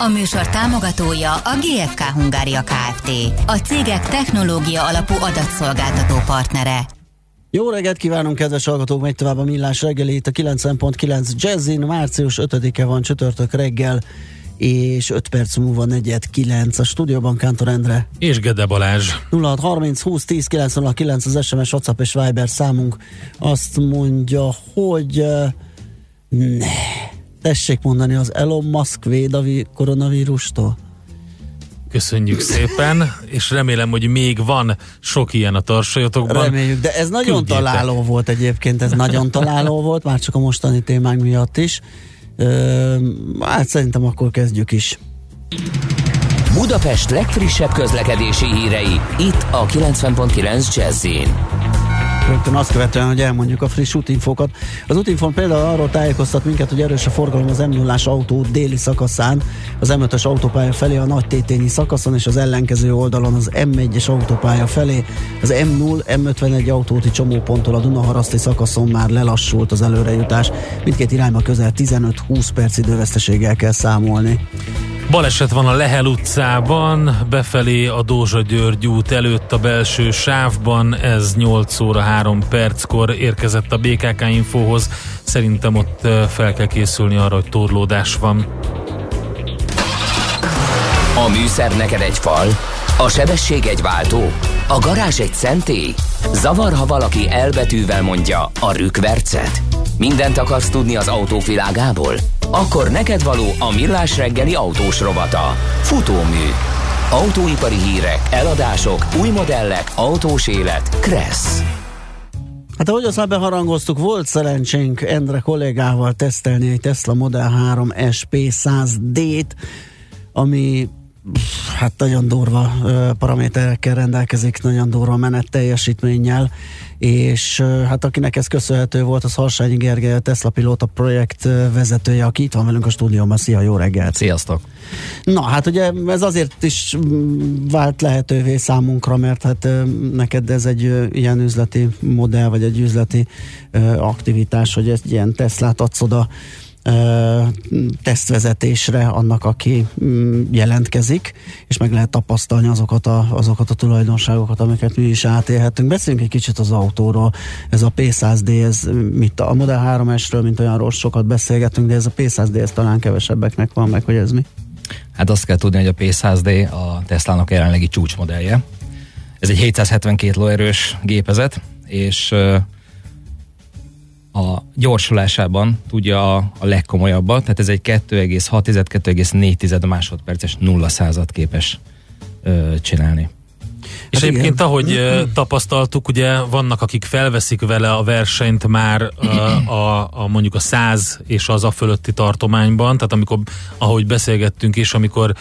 A műsor támogatója a GFK Hungária Kft. A cégek technológia alapú adatszolgáltató partnere. Jó reggelt kívánunk, kedves hallgatók! Megy tovább a millás reggeli itt a 90.9 Jazzin. Március 5-e van csütörtök reggel, és 5 perc múlva 4-9 a stúdióban Kántor Endre. És Gede Balázs. 0630 20 10 909 az SMS, WhatsApp és Viber számunk. Azt mondja, hogy uh, ne, tessék mondani, az Elon Musk véd a koronavírustól? Köszönjük szépen, és remélem, hogy még van sok ilyen a tarsajatokban. Reméljük, de ez nagyon Küldjétek. találó volt egyébként, ez nagyon találó volt, már csak a mostani témánk miatt is. Ö, hát szerintem akkor kezdjük is. Budapest legfrissebb közlekedési hírei, itt a 90.9 Jazzin. Rögtön azt követően, hogy elmondjuk a friss útinfókat. Az útinfon például arról tájékoztat minket, hogy erős a forgalom az m 0 autó déli szakaszán, az M5-ös autópálya felé a nagy tétényi szakaszon, és az ellenkező oldalon az M1-es autópálya felé. Az M0, M51 autóti csomóponttól a Dunaharaszti szakaszon már lelassult az előrejutás. Mindkét irányba közel 15-20 perc időveszteséggel kell számolni. Baleset van a Lehel utcában, befelé a Dózsa György út előtt a belső sávban, ez 8 óra 3 perckor érkezett a BKK infóhoz. Szerintem ott fel kell készülni arra, hogy torlódás van. A műszer neked egy fal, a sebesség egy váltó, a garázs egy szentély. Zavar, ha valaki elbetűvel mondja a rükvercet. Mindent akarsz tudni az autók világából? Akkor neked való a millás reggeli autós rovata. Futómű. Autóipari hírek, eladások, új modellek, autós élet. Kressz. Hát ahogy azt már beharangoztuk, volt szerencsénk Endre kollégával tesztelni egy Tesla Model 3 SP 100D-t, ami hát nagyon durva paraméterekkel rendelkezik, nagyon durva menet teljesítménnyel, és hát akinek ez köszönhető volt, az Harsányi Gergely, a Tesla Pilóta projekt vezetője, aki itt van velünk a stúdióban. Szia, jó reggelt! Sziasztok! Na, hát ugye ez azért is vált lehetővé számunkra, mert hát neked ez egy ilyen üzleti modell, vagy egy üzleti aktivitás, hogy egy ilyen Teslát adsz oda tesztvezetésre annak, aki mm, jelentkezik, és meg lehet tapasztalni azokat a, azokat a tulajdonságokat, amiket mi is átélhetünk. Beszéljünk egy kicsit az autóról. Ez a P100D, ez mit a Model 3-esről, mint olyanról sokat beszélgetünk, de ez a P100D, ez talán kevesebbeknek van meg, hogy ez mi? Hát azt kell tudni, hogy a P100D a Teslának jelenlegi csúcsmodellje. Ez egy 772 lóerős gépezet, és a gyorsulásában tudja a, a legkomolyabbat, tehát ez egy 2,6-2,4 másodperces nulla század képes ö, csinálni. És Hát egyébként, igen. ahogy ö, tapasztaltuk, ugye vannak, akik felveszik vele a versenyt már ö, a, a mondjuk a 100 és az a fölötti tartományban, tehát amikor, ahogy beszélgettünk is, amikor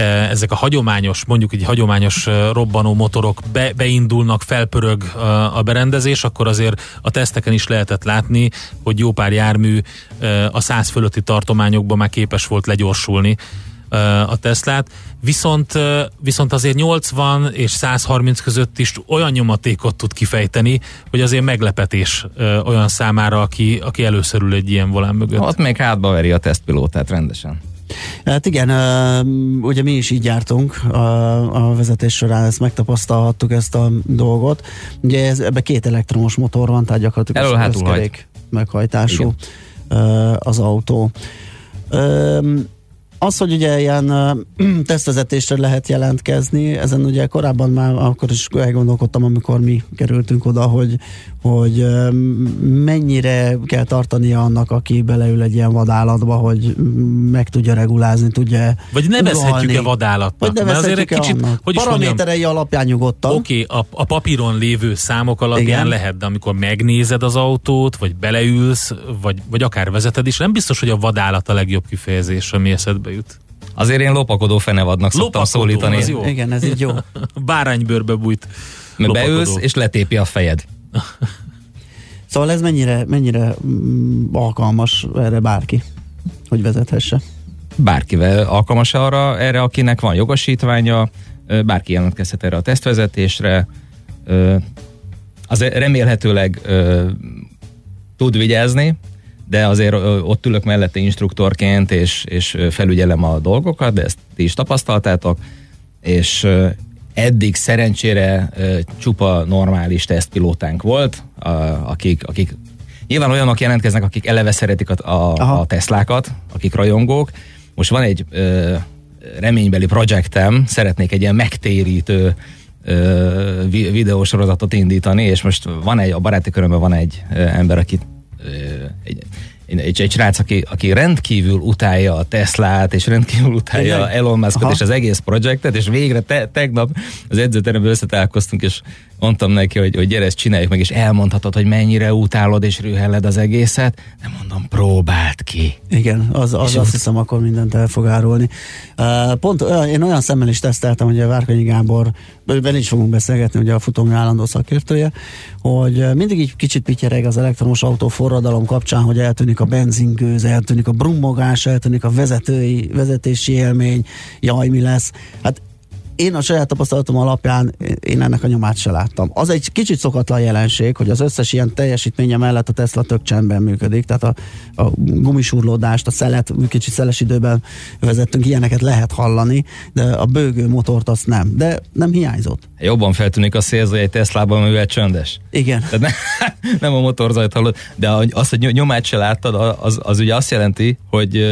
ezek a hagyományos, mondjuk egy hagyományos robbanó motorok be, beindulnak, felpörög a berendezés, akkor azért a teszteken is lehetett látni, hogy jó pár jármű a 100 fölötti tartományokban már képes volt legyorsulni a Teslát, viszont, viszont azért 80 és 130 között is olyan nyomatékot tud kifejteni, hogy azért meglepetés olyan számára, aki, aki először ül egy ilyen volán mögött. Ott még hátba veri a tesztpilótát rendesen. Hát igen, ugye mi is így jártunk a, a vezetés során, ezt megtapasztalhattuk ezt a dolgot. Ugye ez, ebbe két elektromos motor van, tehát gyakorlatilag Elől hátul összkerék meghajtású ö, az autó. Az, hogy ugye ilyen tesztvezetésre lehet jelentkezni, ezen ugye korábban már akkor is elgondolkodtam, amikor mi kerültünk oda, hogy, hogy mennyire kell tartania annak, aki beleül egy ilyen vadállatba, hogy meg tudja regulázni, tudja Vagy nevezhetjük-e vadállatnak? Vagy Mert azért egy nevezhetjük-e kicsit, annak? hogy is mondjam, Paraméterei alapján nyugodtan. Oké, okay, a, a papíron lévő számok alapján Igen. Lehet, de amikor megnézed az autót, vagy beleülsz, vagy, vagy akár vezeted is, nem biztos, hogy a vadállat a legjobb kifejezés, ami eszedbe jut. Azért én lopakodó fenevadnak szoktam Lopakodó, szólítani. az jó. Igen, ez így jó. Báránybőrbe bújt Mert beülsz, és letépi a fejed. Szóval ez mennyire, mennyire mm, alkalmas erre bárki, hogy vezethesse? Bárkivel alkalmas arra, erre, akinek van jogosítványa, bárki jelentkezhet erre a tesztvezetésre, az remélhetőleg tud vigyázni, de azért ott ülök mellette instruktorként, és, és felügyelem a dolgokat, de ezt ti is tapasztaltátok, és eddig szerencsére csupa normális tesztpilótánk volt, akik, akik nyilván olyanok jelentkeznek, akik eleve szeretik a, a, a Teslákat, akik rajongók. Most van egy ö, reménybeli projektem, szeretnék egy ilyen megtérítő ö, videósorozatot indítani, és most van egy, a baráti körömben van egy ö, ember, aki ö, egy, egy, egy srác, aki, aki rendkívül utálja a Teslát, és rendkívül utálja Igen. Elon Muskot és az egész projektet, és végre te, tegnap az edzőteremben összetalálkoztunk, és mondtam neki, hogy, hogy gyere, ezt csináljuk meg, és elmondhatod, hogy mennyire utálod és rühelled az egészet. Nem mondom, próbált ki. Igen, az, az azt hiszem, akkor mindent el fog árulni. Uh, pont olyan, én olyan szemmel is teszteltem, hogy a Várkonyi Gábor, benne is fogunk beszélgetni, ugye a futómű állandó szakértője, hogy mindig így kicsit pityereg az elektromos autó forradalom kapcsán, hogy eltűnik a benzingőz, eltűnik a brummogás, eltűnik a vezetői, vezetési élmény, jaj, mi lesz. Hát én a saját tapasztalatom alapján én ennek a nyomát se láttam. Az egy kicsit szokatlan jelenség, hogy az összes ilyen teljesítménye mellett a Tesla tök csendben működik, tehát a, a gumisurlódást, a szelet, kicsit szeles időben vezettünk, ilyeneket lehet hallani, de a bőgő motort azt nem. De nem hiányzott. Jobban feltűnik a szélzaj egy Teslában, mivel csöndes. Igen. Tehát ne, nem a motorzajt hallod, de az, hogy nyomát se láttad, az, az ugye azt jelenti, hogy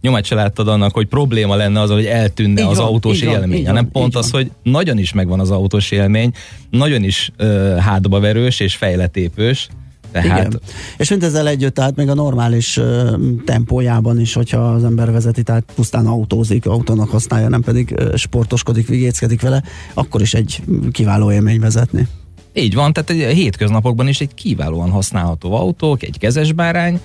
nyomát se láttad annak, hogy probléma lenne az, hogy eltűnne így az van, autós élmény, hanem pont pont az, hogy nagyon is megvan az autós élmény, nagyon is uh, hátba verős és fejletépős, tehát... Igen. És mindezzel együtt, tehát még a normális uh, tempójában is, hogyha az ember vezeti, tehát pusztán autózik, autónak használja, nem pedig uh, sportoskodik, vigéckedik vele, akkor is egy kiváló élmény vezetni. Így van, tehát egy, a hétköznapokban is egy kiválóan használható autók, egy kezes bárány,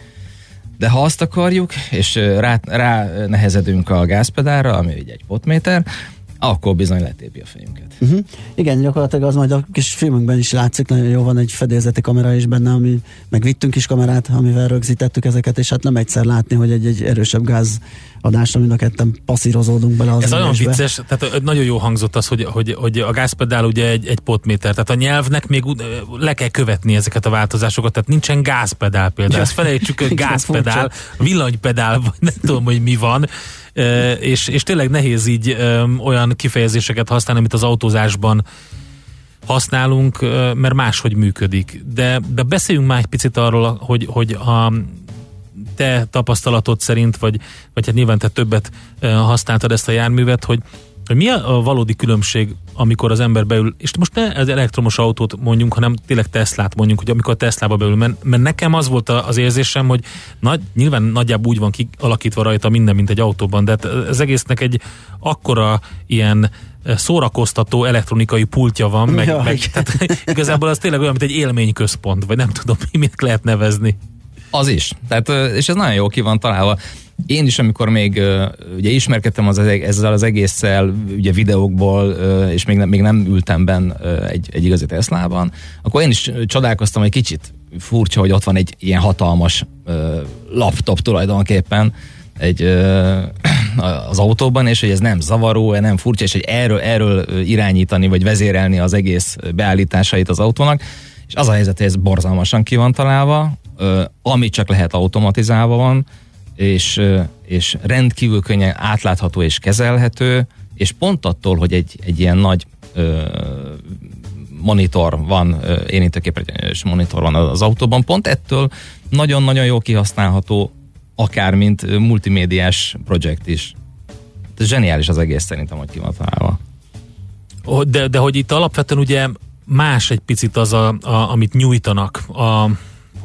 de ha azt akarjuk, és rá, rá nehezedünk a gázpedálra, ami egy, egy potméter, akkor bizony letépi a fejünket. Uh-huh. Igen, gyakorlatilag az majd a kis filmünkben is látszik, nagyon jó van egy fedélzeti kamera is benne, ami meg vittünk is kamerát, amivel rögzítettük ezeket, és hát nem egyszer látni, hogy egy, egy erősebb gáz adásra mind a ketten passzírozódunk bele az Ez olyan vicces, tehát nagyon jó hangzott az, hogy, hogy, hogy a gázpedál ugye egy, egy potméter, tehát a nyelvnek még le kell követni ezeket a változásokat, tehát nincsen gázpedál például, ezt felejtsük, hogy gázpedál, villanypedál, vagy nem tudom, hogy mi van, és, és tényleg nehéz így olyan kifejezéseket használni, amit az autózásban használunk, mert máshogy működik. De, de beszéljünk már egy picit arról, hogy, hogy a te tapasztalatod szerint, vagy, vagy hát nyilván te többet használtad ezt a járművet, hogy, hogy mi a, valódi különbség, amikor az ember beül, és most ne az elektromos autót mondjunk, hanem tényleg Teslát mondjunk, hogy amikor a Teslába beül, mert, mert nekem az volt az érzésem, hogy nagy, nyilván nagyjából úgy van kialakítva rajta minden, mint egy autóban, de hát az egésznek egy akkora ilyen szórakoztató elektronikai pultja van, meg, ja, meg tehát igazából az tényleg olyan, mint egy élményközpont, vagy nem tudom, mit lehet nevezni. Az is. Tehát, és ez nagyon jó ki van találva. Én is, amikor még ugye ismerkedtem az, ezzel az egésszel, ugye videókból, és még, nem, még nem ültem benn egy, egy igazi Teslában, akkor én is csodálkoztam, hogy kicsit furcsa, hogy ott van egy ilyen hatalmas laptop tulajdonképpen, egy, az autóban, és hogy ez nem zavaró, nem furcsa, és hogy erről, erről irányítani, vagy vezérelni az egész beállításait az autónak. És az a helyzet, hogy ez borzalmasan ki van találva, ami csak lehet automatizálva van, és, és rendkívül könnyen átlátható és kezelhető, és pont attól, hogy egy, egy ilyen nagy ö, monitor van, érintőképernyős monitor van az autóban, pont ettől nagyon-nagyon jó kihasználható, akár mint multimédiás projekt is. Ez zseniális az egész szerintem, hogy ki. De, de hogy itt alapvetően ugye más egy picit az, a, a, amit nyújtanak a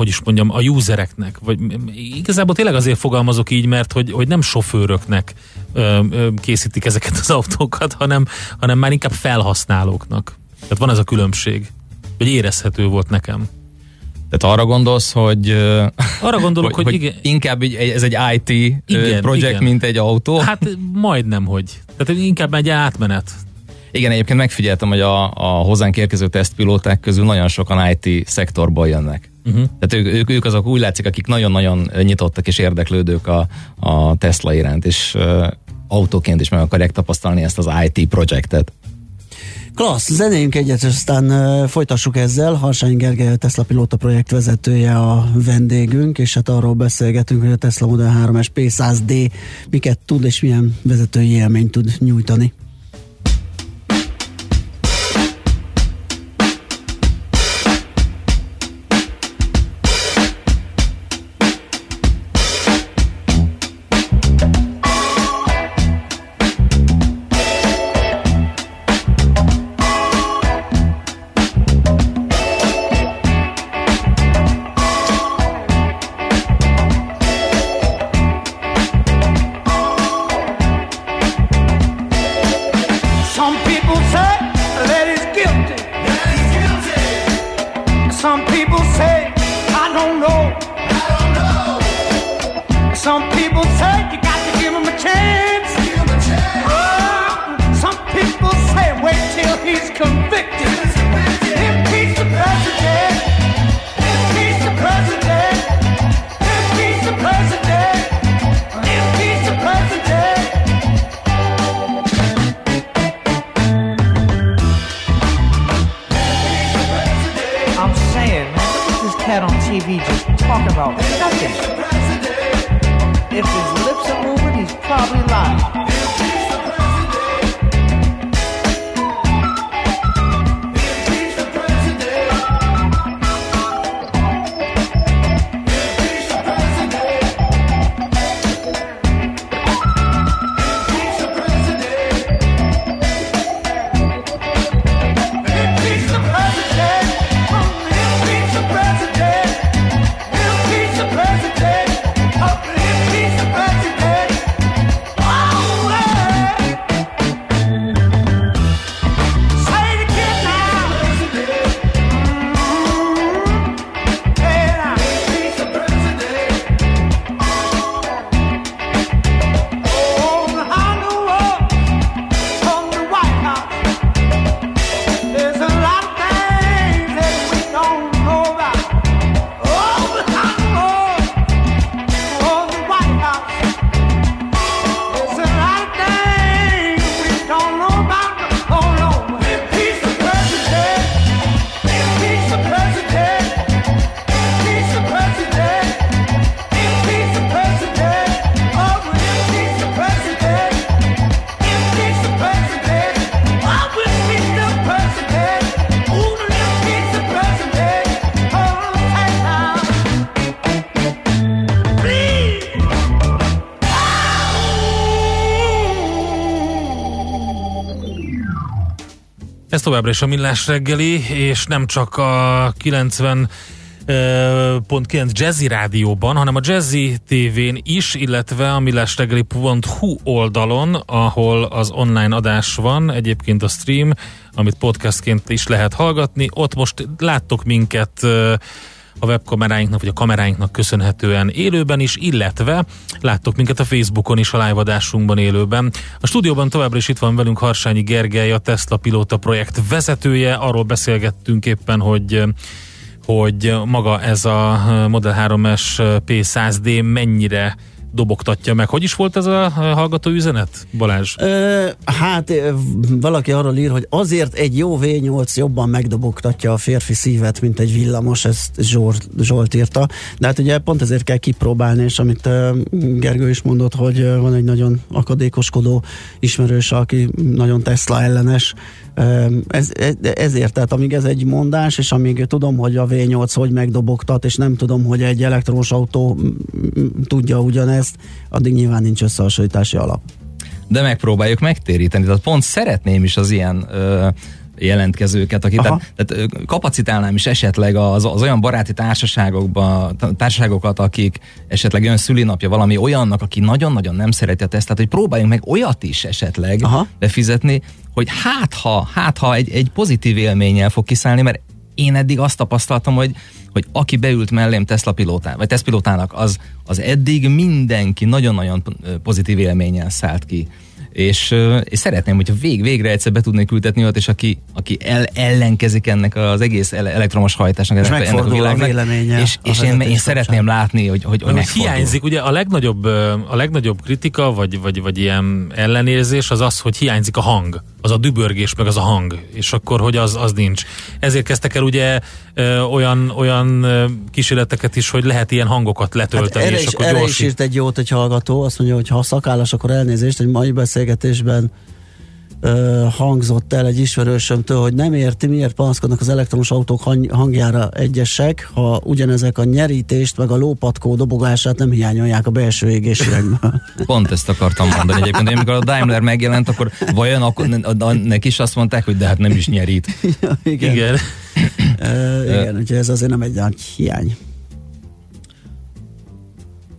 hogy is mondjam, a usereknek, vagy igazából tényleg azért fogalmazok így, mert hogy, hogy nem sofőröknek ö, ö, készítik ezeket az autókat, hanem, hanem már inkább felhasználóknak. Tehát van ez a különbség, hogy érezhető volt nekem. Tehát arra gondolsz, hogy... Arra gondolok, hogy, hogy, hogy igen. inkább ez egy IT igen, projekt, igen. mint egy autó? Hát majdnem, hogy. Tehát inkább egy átmenet. Igen, egyébként megfigyeltem, hogy a, a hozzánk érkező tesztpilóták közül nagyon sokan IT szektorból jönnek. Uh-huh. Tehát ők, ők, ők azok úgy látszik, akik nagyon-nagyon nyitottak és érdeklődők a, a Tesla iránt, és uh, autóként is meg akarják tapasztalni ezt az IT projektet. Klassz, zenéljünk egyet, aztán uh, folytassuk ezzel. Harsány Gergely, a Tesla Pilóta projekt vezetője a vendégünk, és hát arról beszélgetünk, hogy a Tesla Model 3-es P100D miket tud, és milyen vezetői élményt tud nyújtani. Továbbra is a Millás reggeli, és nem csak a 90 pont 9 Jazzy rádióban, hanem a Jazzy TV-n is, illetve a millásreggeli.hu oldalon, ahol az online adás van, egyébként a stream, amit podcastként is lehet hallgatni. Ott most láttok minket a webkameráinknak, vagy a kameráinknak köszönhetően élőben is, illetve láttok minket a Facebookon is a live élőben. A stúdióban továbbra is itt van velünk Harsányi Gergely, a Tesla Pilóta projekt vezetője. Arról beszélgettünk éppen, hogy hogy maga ez a Model 3-es P100D mennyire dobogtatja meg. Hogy is volt ez a hallgató üzenet, Balázs? Ö, hát valaki arról ír, hogy azért egy jó V8 jobban megdobogtatja a férfi szívet, mint egy villamos, ezt Zsolt, Zsolt írta. De hát ugye pont ezért kell kipróbálni, és amit Gergő is mondott, hogy van egy nagyon akadékoskodó ismerős, aki nagyon Tesla ellenes, ez, ezért, tehát amíg ez egy mondás, és amíg tudom, hogy a V8 hogy megdobogtat, és nem tudom, hogy egy elektromos autó tudja ugyanezt, addig nyilván nincs összehasonlítási alap. De megpróbáljuk megtéríteni, tehát pont szeretném is az ilyen ö, jelentkezőket, akik tehát, tehát kapacitálnám is esetleg az, az olyan baráti társaságokba, társaságokat, akik esetleg olyan szülinapja valami olyannak, aki nagyon-nagyon nem szereti a tesztet, hogy próbáljunk meg olyat is esetleg Aha. befizetni, hogy hát ha, hát ha egy, egy pozitív élménnyel fog kiszállni, mert én eddig azt tapasztaltam, hogy, hogy aki beült mellém Tesla pilótán, vagy Tesla pilótának, az, az eddig mindenki nagyon-nagyon pozitív élménnyel szállt ki és, és szeretném, hogyha vég, végre egyszer be tudnék ültetni olyat, és aki, aki el, ellenkezik ennek az egész elektromos hajtásnak, és ennek, ennek a világnak, a véleménye, és, és én, én szeretném látni, hogy, hogy, hogy hiányzik, ugye a legnagyobb, a legnagyobb kritika, vagy, vagy, vagy ilyen ellenérzés az az, hogy hiányzik a hang, az a dübörgés, meg az a hang, és akkor, hogy az, az nincs. Ezért kezdtek el ugye ö, olyan, olyan kísérleteket is, hogy lehet ilyen hangokat letölteni, hát erre és is, akkor erre is írt egy jót egy hallgató, azt mondja, hogy ha szakállas, akkor elnézést, egy mai beszélgetésben ö, hangzott el egy ismerősömtől, hogy nem érti, miért panaszkodnak az elektromos autók hangjára egyesek, ha ugyanezek a nyerítést, meg a lópatkó dobogását nem hiányolják a belső égésüvegből. Pont ezt akartam mondani egyébként, hogy amikor a Daimler megjelent, akkor vajon akkor neki is azt mondták, hogy de hát nem is nyerít. ja, igen. Igen. uh, igen, úgyhogy ez azért nem egy nagy hiány.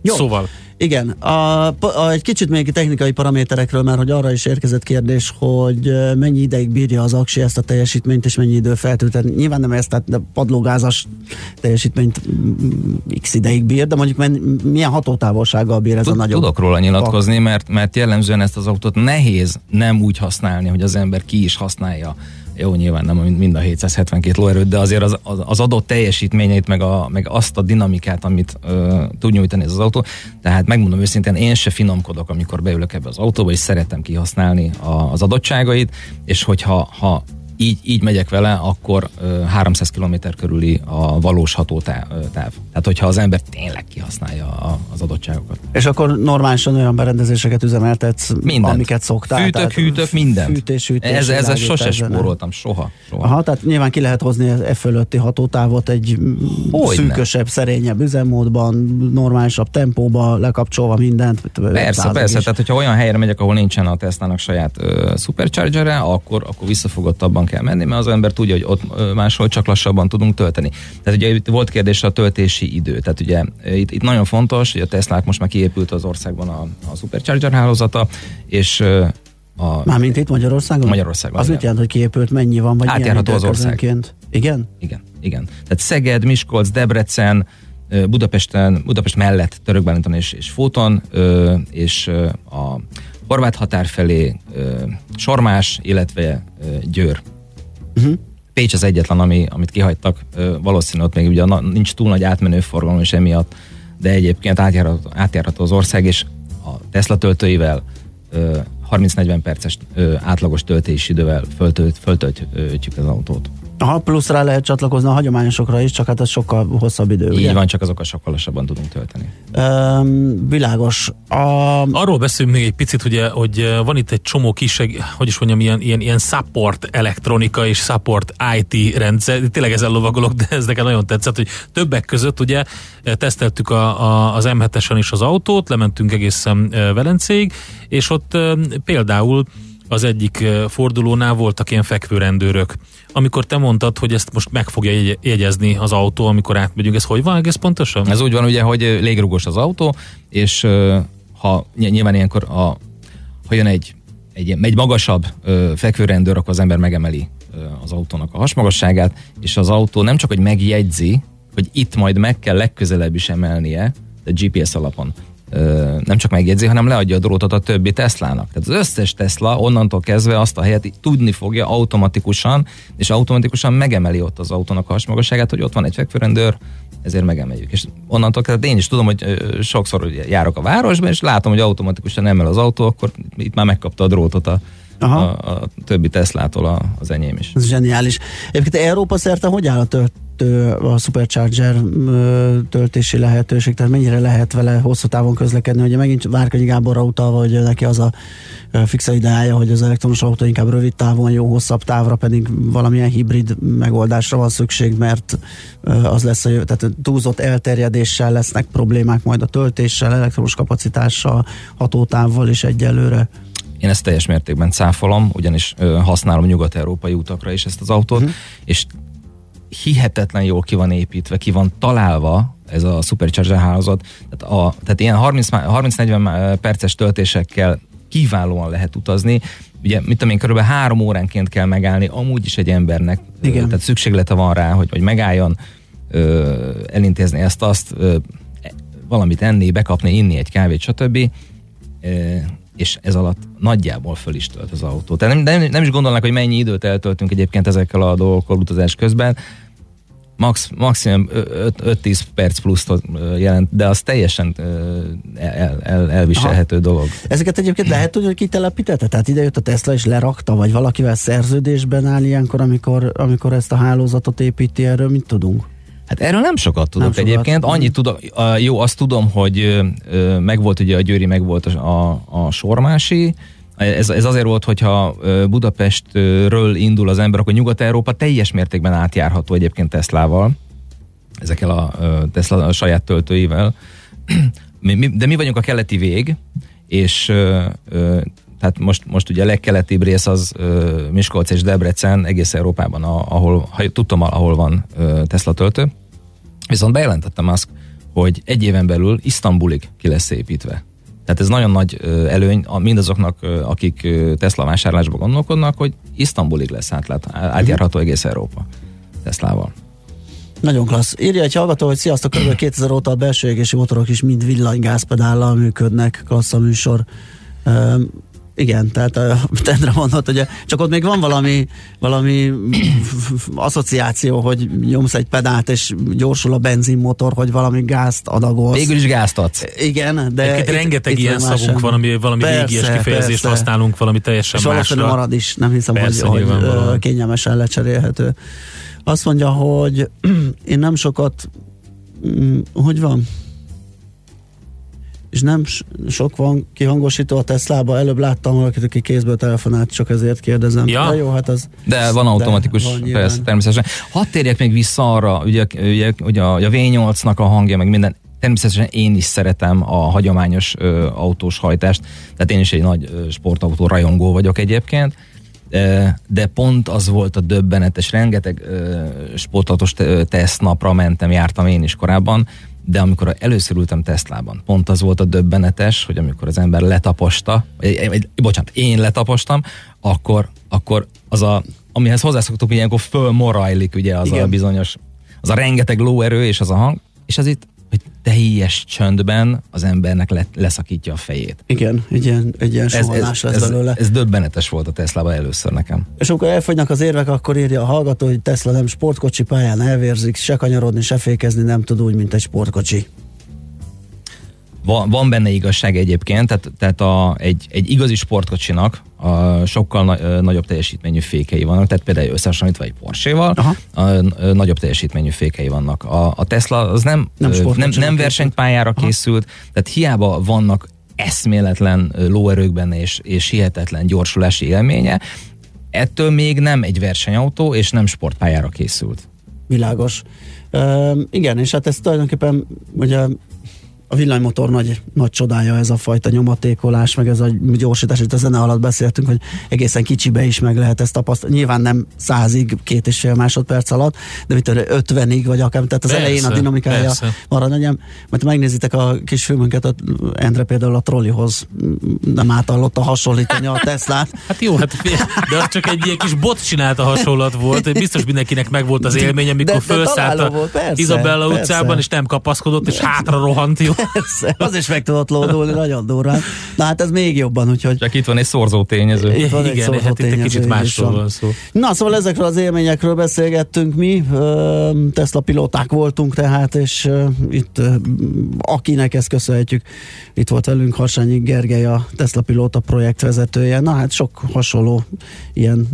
Jó. Szóval igen, a, a, egy kicsit még technikai paraméterekről, mert hogy arra is érkezett kérdés, hogy mennyi ideig bírja az aksi ezt a teljesítményt, és mennyi idő feltölteni. Nyilván nem ezt, tehát padlógázas teljesítményt x ideig bír, de mondjuk men, milyen hatótávolsággal bír ez Tud, a nagyobb Tudok róla nyilatkozni, mert, mert jellemzően ezt az autót nehéz nem úgy használni, hogy az ember ki is használja jó, nyilván nem mind a 772 lóerőt, de azért az, az, az adott teljesítményeit, meg, a, meg azt a dinamikát, amit ö, tud nyújtani ez az autó. Tehát megmondom őszintén, én se finomkodok, amikor beülök ebbe az autóba, és szeretem kihasználni a, az adottságait, és hogyha ha így, így megyek vele, akkor ö, 300 km körüli a valós hatótáv. Tehát, hogyha az ember tényleg kihasználja a, az adottságokat. És akkor normálisan olyan berendezéseket üzemeltetsz, Mindent. amiket szoktál? Fűtök, tehát hűtök, mindent. Fűtés, hűtés, ez, ez a sose spóroltam, soha, soha. Aha, tehát nyilván ki lehet hozni e fölötti hatótávot egy Hogy szűkösebb, ne? szerényebb üzemmódban, normálisabb tempóba, lekapcsolva mindent. Persze, persze, is. tehát hogyha olyan helyre megyek, ahol nincsen a Tesla-nak saját uh, supercharger akkor, akkor visszafogottabban kell menni, mert az ember tudja, hogy ott máshol csak lassabban tudunk tölteni. Tehát ugye itt volt kérdés a töltési idő. Tehát ugye itt, itt nagyon fontos, hogy a Tesla most már kiépült az országban a, a Supercharger hálózata, és a, Mármint itt Magyarországon? Magyarországon. Az mit jelent, hogy kiépült, mennyi van, vagy Átjárható az ország. Igen? Igen, igen. Tehát Szeged, Miskolc, Debrecen, Budapesten, Budapest mellett Törökbálinton és, és Fóton, és a horvát határ felé Sormás, illetve Győr. Uh-huh. Pécs az egyetlen, ami, amit kihagytak, valószínűleg ott még ugye nincs túl nagy átmenő forgalom, és emiatt, de egyébként átjárható, átjárható az ország, és a Tesla töltőivel 30-40 perces átlagos töltési idővel föltölt, föltöltjük az autót. Aha, plusz rá lehet csatlakozni a hagyományosokra is, csak hát ez sokkal hosszabb idő. Így ugye? van, csak azokkal sokkal lassabban tudunk tölteni. Um, világos. A... Arról beszélünk még egy picit, ugye, hogy van itt egy csomó kis, hogy is mondjam, ilyen, ilyen, ilyen support elektronika és support IT rendszer. Tényleg ezzel lovagolok, de ez nekem nagyon tetszett, hogy többek között ugye teszteltük a, a, az M7-esen is az autót, lementünk egészen Velencéig, és ott például az egyik fordulónál voltak ilyen fekvőrendőrök. Amikor te mondtad, hogy ezt most meg fogja jegyezni az autó, amikor átmegyünk, ez hogy van egész pontosan? Ez úgy van ugye, hogy légrugos az autó, és ha nyilván ilyenkor a, ha jön egy, egy, egy magasabb fekvőrendőr, akkor az ember megemeli az autónak a hasmagasságát, és az autó nem csak, hogy megjegyzi, hogy itt majd meg kell legközelebb is emelnie, de GPS alapon nem csak megjegyzi, hanem leadja a drótot a többi Teslának. Tehát az összes Tesla onnantól kezdve azt a helyet tudni fogja automatikusan, és automatikusan megemeli ott az autónak a hasmagasságát, hogy ott van egy fekvőrendőr, ezért megemeljük. És onnantól kezdve én is tudom, hogy sokszor járok a városban, és látom, hogy automatikusan emel az autó, akkor itt már megkapta a drótot a, Aha. A, a többi Teslától a, az enyém is. Ez zseniális. Egyébként Európa szerte hogy áll a tört, a Supercharger töltési lehetőség, tehát mennyire lehet vele hosszú távon közlekedni, ugye megint Várkanyi Gáborra utalva, hogy neki az a fixa ideája, hogy az elektromos autó inkább rövid távon jó, hosszabb távra pedig valamilyen hibrid megoldásra van szükség, mert az lesz a jövő, tehát túlzott elterjedéssel lesznek problémák majd a töltéssel, elektromos kapacitással, hatótávval is egyelőre. Én ezt teljes mértékben cáfolom, ugyanis ö, használom nyugat-európai utakra is ezt az autót, uh-huh. és hihetetlen jól ki van építve, ki van találva ez a Supercharger hálózat. Tehát, a, tehát ilyen 30-40 perces töltésekkel kiválóan lehet utazni. Ugye, mit tudom én, körülbelül három óránként kell megállni, amúgy is egy embernek. Igen. Tehát szükséglete van rá, hogy, hogy megálljon, ö, elintézni ezt, azt, ö, valamit enni, bekapni, inni egy kávét, stb. És ez alatt nagyjából föl is tölt az autó. Tehát nem, nem, nem is gondolnak, hogy mennyi időt eltöltünk egyébként ezekkel a dolgokkal utazás közben, max, maximum 5-10 perc plusz jelent, de az teljesen el, el, elviselhető Aha. dolog. Ezeket egyébként lehet tudni, hogy kitelepítette? Tehát ide jött a Tesla és lerakta, vagy valakivel szerződésben áll ilyenkor, amikor, amikor ezt a hálózatot építi, erről mit tudunk? Hát erről nem sokat tudok nem egyébként. Sokat. Annyit tudom, jó, azt tudom, hogy megvolt ugye a Győri, megvolt a, a, a Sormási, ez, ez azért volt, hogyha Budapestről indul az ember, akkor Nyugat-Európa teljes mértékben átjárható egyébként Teslával, ezekkel a Tesla a saját töltőivel. De mi vagyunk a keleti vég, és tehát most, most ugye a legkeletibb rész az Miskolc és Debrecen egész Európában, ahol, ha tudtam, ahol van Tesla töltő. Viszont bejelentettem azt, hogy egy éven belül Isztambulig ki lesz építve. Tehát ez nagyon nagy előny mindazoknak, akik Tesla vásárlásba gondolkodnak, hogy Isztambulig lesz átlát, átjárható egész Európa Teslával. Nagyon klassz. Írja egy hallgató, hogy sziasztok, kb. 2000 óta a belső égési motorok is mind villanygázpedállal működnek, klassz a műsor. Igen, tehát a Tendre mondott, hogy csak ott még van valami, valami asszociáció, hogy nyomsz egy pedált, és gyorsul a benzinmotor, hogy valami gázt adagolsz. Végül is gázt adsz. Igen, de... Itt, rengeteg itt ilyen szavunk van, ami valami persze, régies kifejezést persze. használunk, valami teljesen és másra. Marad is, nem hiszem, persze, hogy, hogy kényelmesen lecserélhető. Azt mondja, hogy én nem sokat hogy van? És nem sok van kihangosító a Teslába. Előbb láttam valakit, aki kézből telefonált, csak ezért kérdezem. Ja. De jó, hát az... De van automatikus, van persze, természetesen. Hadd térjek még vissza arra, ugye, ugye, ugye a, a V8-nak a hangja, meg minden, természetesen én is szeretem a hagyományos ö, autós hajtást, tehát én is egy nagy ö, sportautó rajongó vagyok egyébként, de pont az volt a döbbenetes, rengeteg sportautós tesztnapra mentem, jártam én is korábban, de amikor először ültem Teslában, pont az volt a döbbenetes, hogy amikor az ember letaposta, vagy, bocsánat, én letapostam, akkor, akkor az a, amihez hozzászoktuk, hogy ilyenkor fölmorajlik ugye az Igen. a bizonyos, az a rengeteg lóerő és az a hang, és az itt hogy teljes csöndben az embernek le, leszakítja a fejét. Igen, egy ilyen, egy ilyen ez, ez, lesz ez, belőle. Ez döbbenetes volt a Teslában először nekem. És amikor elfogynak az érvek, akkor írja a hallgató, hogy Tesla nem sportkocsi pályán elvérzik, se kanyarodni, se fékezni nem tud úgy, mint egy sportkocsi. Van, van benne igazság egyébként, tehát, tehát a, egy, egy igazi sportkocsinak a sokkal na, nagyobb teljesítményű fékei vannak, tehát például összehasonlítva egy Porsche-val, a, a, nagyobb teljesítményű fékei vannak. A, a Tesla az nem, nem, nem, nem versenypályára Aha. készült, tehát hiába vannak eszméletlen lóerők benne és, és hihetetlen gyorsulási élménye, ettől még nem egy versenyautó és nem sportpályára készült. Világos. Uh, igen, és hát ez tulajdonképpen ugye a villanymotor nagy, nagy csodája ez a fajta nyomatékolás, meg ez a gyorsítás, itt a zene alatt beszéltünk, hogy egészen kicsibe is meg lehet ezt tapasztalni. Nyilván nem százig, két és fél másodperc alatt, de mit ötvenig, vagy akár, tehát az persze, elején a dinamikája persze. marad nagyon. Mert megnézitek a kis filmünket, a Endre például a trollihoz nem átallotta hasonlítani a Teslát. Hát jó, hát de az csak egy ilyen kis bot csinálta hasonlat volt, biztos mindenkinek megvolt az élmény, amikor felszállt a Izabella utcában, és nem kapaszkodott, és hátra rohant, jó? Persze, az is meg tudott lódulni nagyon durván. Na hát ez még jobban, úgyhogy... Csak itt van egy szorzó tényező. Itt van Igen, egy hát itt egy kicsit másról van szó. Na szóval ezekről az élményekről beszélgettünk mi, Tesla pilóták voltunk tehát, és itt akinek ezt köszönhetjük, itt volt velünk Harsányi Gergely, a Tesla pilóta projektvezetője. Na hát sok hasonló ilyen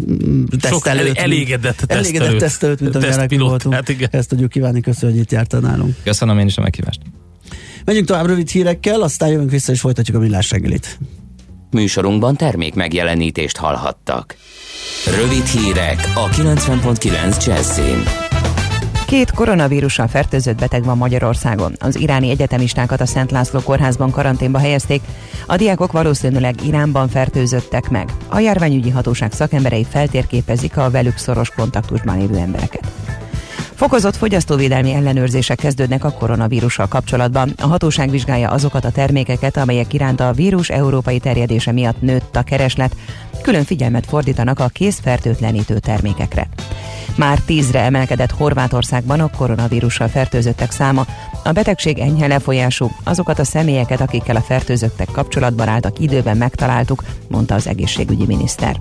tesztelőt. Sok elégedett tesztelőt. Elégedett tesztelőt, mint amilyenek voltunk. Hát igen. Ezt tudjuk kívánni, köszönjük, hogy itt jártál nálunk. Köszönöm én is a meghívást. Megyünk tovább rövid hírekkel, aztán jövünk vissza és folytatjuk a millás reggelit. Műsorunkban termék megjelenítést hallhattak. Rövid hírek a 90.9 Jazzin. Két koronavírussal fertőzött beteg van Magyarországon. Az iráni egyetemistákat a Szent László kórházban karanténba helyezték. A diákok valószínűleg Iránban fertőzöttek meg. A járványügyi hatóság szakemberei feltérképezik a velük szoros kontaktusban lévő embereket. Fokozott fogyasztóvédelmi ellenőrzések kezdődnek a koronavírussal kapcsolatban. A hatóság vizsgálja azokat a termékeket, amelyek iránt a vírus európai terjedése miatt nőtt a kereslet. Külön figyelmet fordítanak a készfertőtlenítő termékekre. Már tízre emelkedett Horvátországban a koronavírussal fertőzöttek száma. A betegség enyhe lefolyású, azokat a személyeket, akikkel a fertőzöttek kapcsolatban álltak időben megtaláltuk, mondta az egészségügyi miniszter.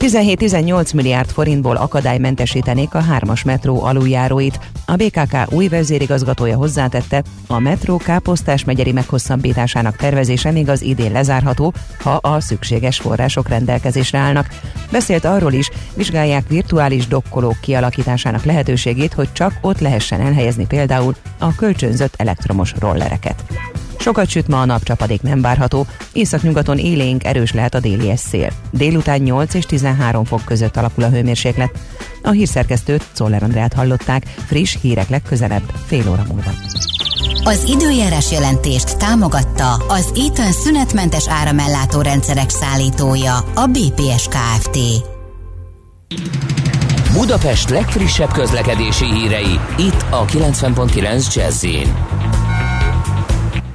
17-18 milliárd forintból akadálymentesítenék a hármas metró aluljáróit. A BKK új vezérigazgatója hozzátette, a metró Káposztás megyeri meghosszabbításának tervezése még az idén lezárható, ha a szükséges források rendelkezésre állnak. Beszélt arról is, vizsgálják virtuális dokkolók kialakításának lehetőségét, hogy csak ott lehessen elhelyezni például a kölcsönzött elektromos rollereket. Sokat süt ma a napcsapadék nem várható, északnyugaton élénk erős lehet a déli szél. Délután 8 és 13 fok között alakul a hőmérséklet. A hírszerkesztőt, Czoller Andrát hallották, friss hírek legközelebb, fél óra múlva. Az időjárás jelentést támogatta az Eaton szünetmentes áramellátó rendszerek szállítója, a BPS Kft. Budapest legfrissebb közlekedési hírei, itt a 90.9 jazz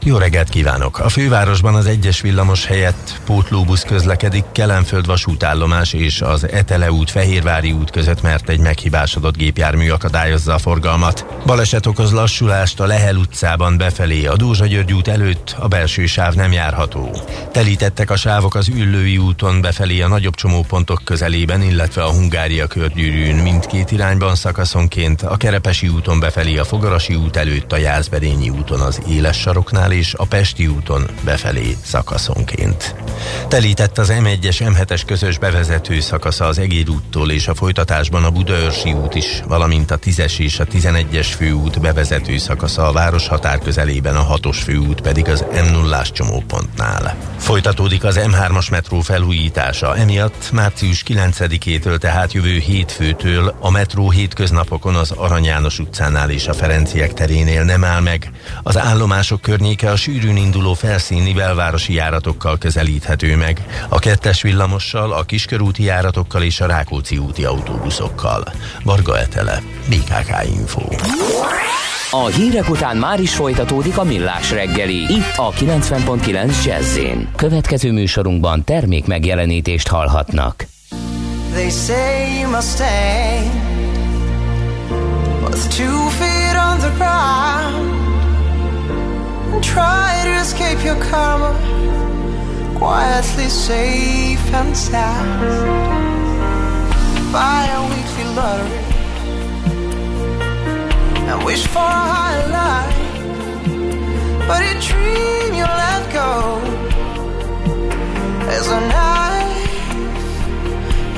jó reggelt kívánok! A fővárosban az egyes villamos helyett pótlóbusz közlekedik Kelenföld vasútállomás és az Etele út Fehérvári út között, mert egy meghibásodott gépjármű akadályozza a forgalmat. Baleset okoz lassulást a Lehel utcában befelé, a Dózsa György út előtt a belső sáv nem járható. Telítettek a sávok az Üllői úton befelé a nagyobb csomópontok közelében, illetve a Hungária körgyűrűn mindkét irányban szakaszonként, a Kerepesi úton befelé a Fogarasi út előtt a Jászberényi úton az éles saroknál és a Pesti úton befelé szakaszonként. Telített az M1-es M7-es közös bevezető szakasza az Egér úttól és a folytatásban a Budaörsi út is, valamint a 10-es és a 11-es főút bevezető szakasza a város határ közelében, a 6-os főút pedig az M0-ás csomópontnál. Folytatódik az M3-as metró felújítása, emiatt március 9-től, tehát jövő hétfőtől a metró hétköznapokon az Arany János utcánál és a Ferenciek terénél nem áll meg. Az állomások környéke a sűrűn induló felszíni belvárosi járatokkal közelíthető meg, a kettes villamossal, a kiskörúti járatokkal és a Rákóczi úti autóbuszokkal. Varga Etele, BKK Info. A hírek után már is folytatódik a millás reggeli, itt a 90.9 jazz Következő műsorunkban termék megjelenítést hallhatnak. They say you must stay With two feet on the ground try to escape your karma, quietly safe and sound. Buy a weekly lottery. And wish for a higher life, but a dream you let go. Is a knife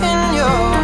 in your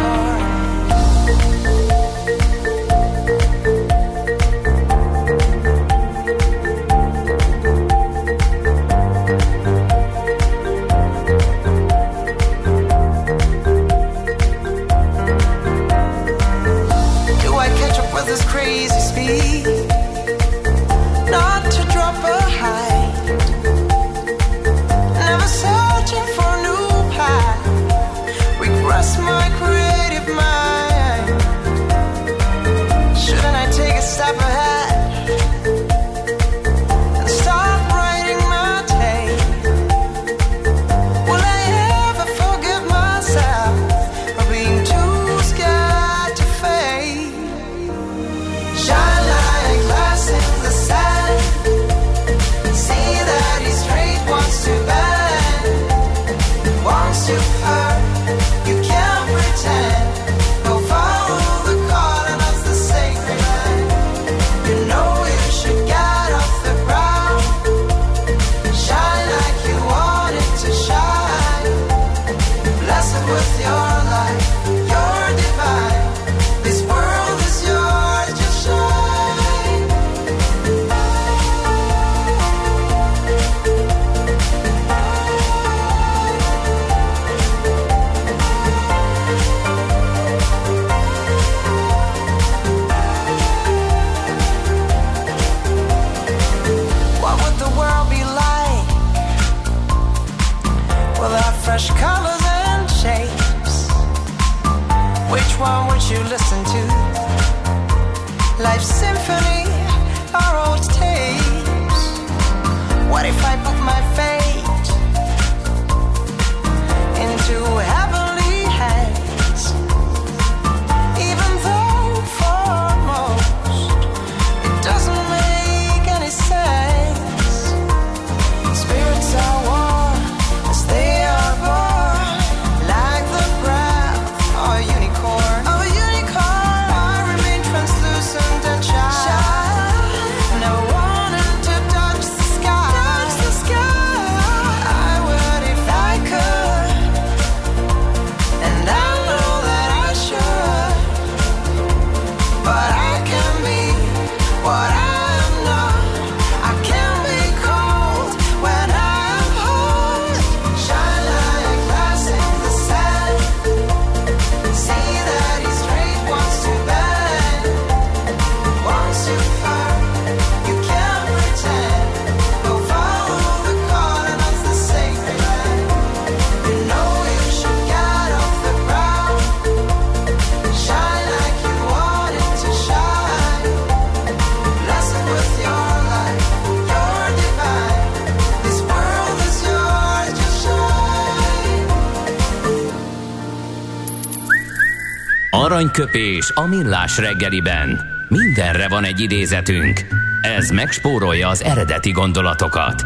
aranyköpés a millás reggeliben. Mindenre van egy idézetünk. Ez megspórolja az eredeti gondolatokat.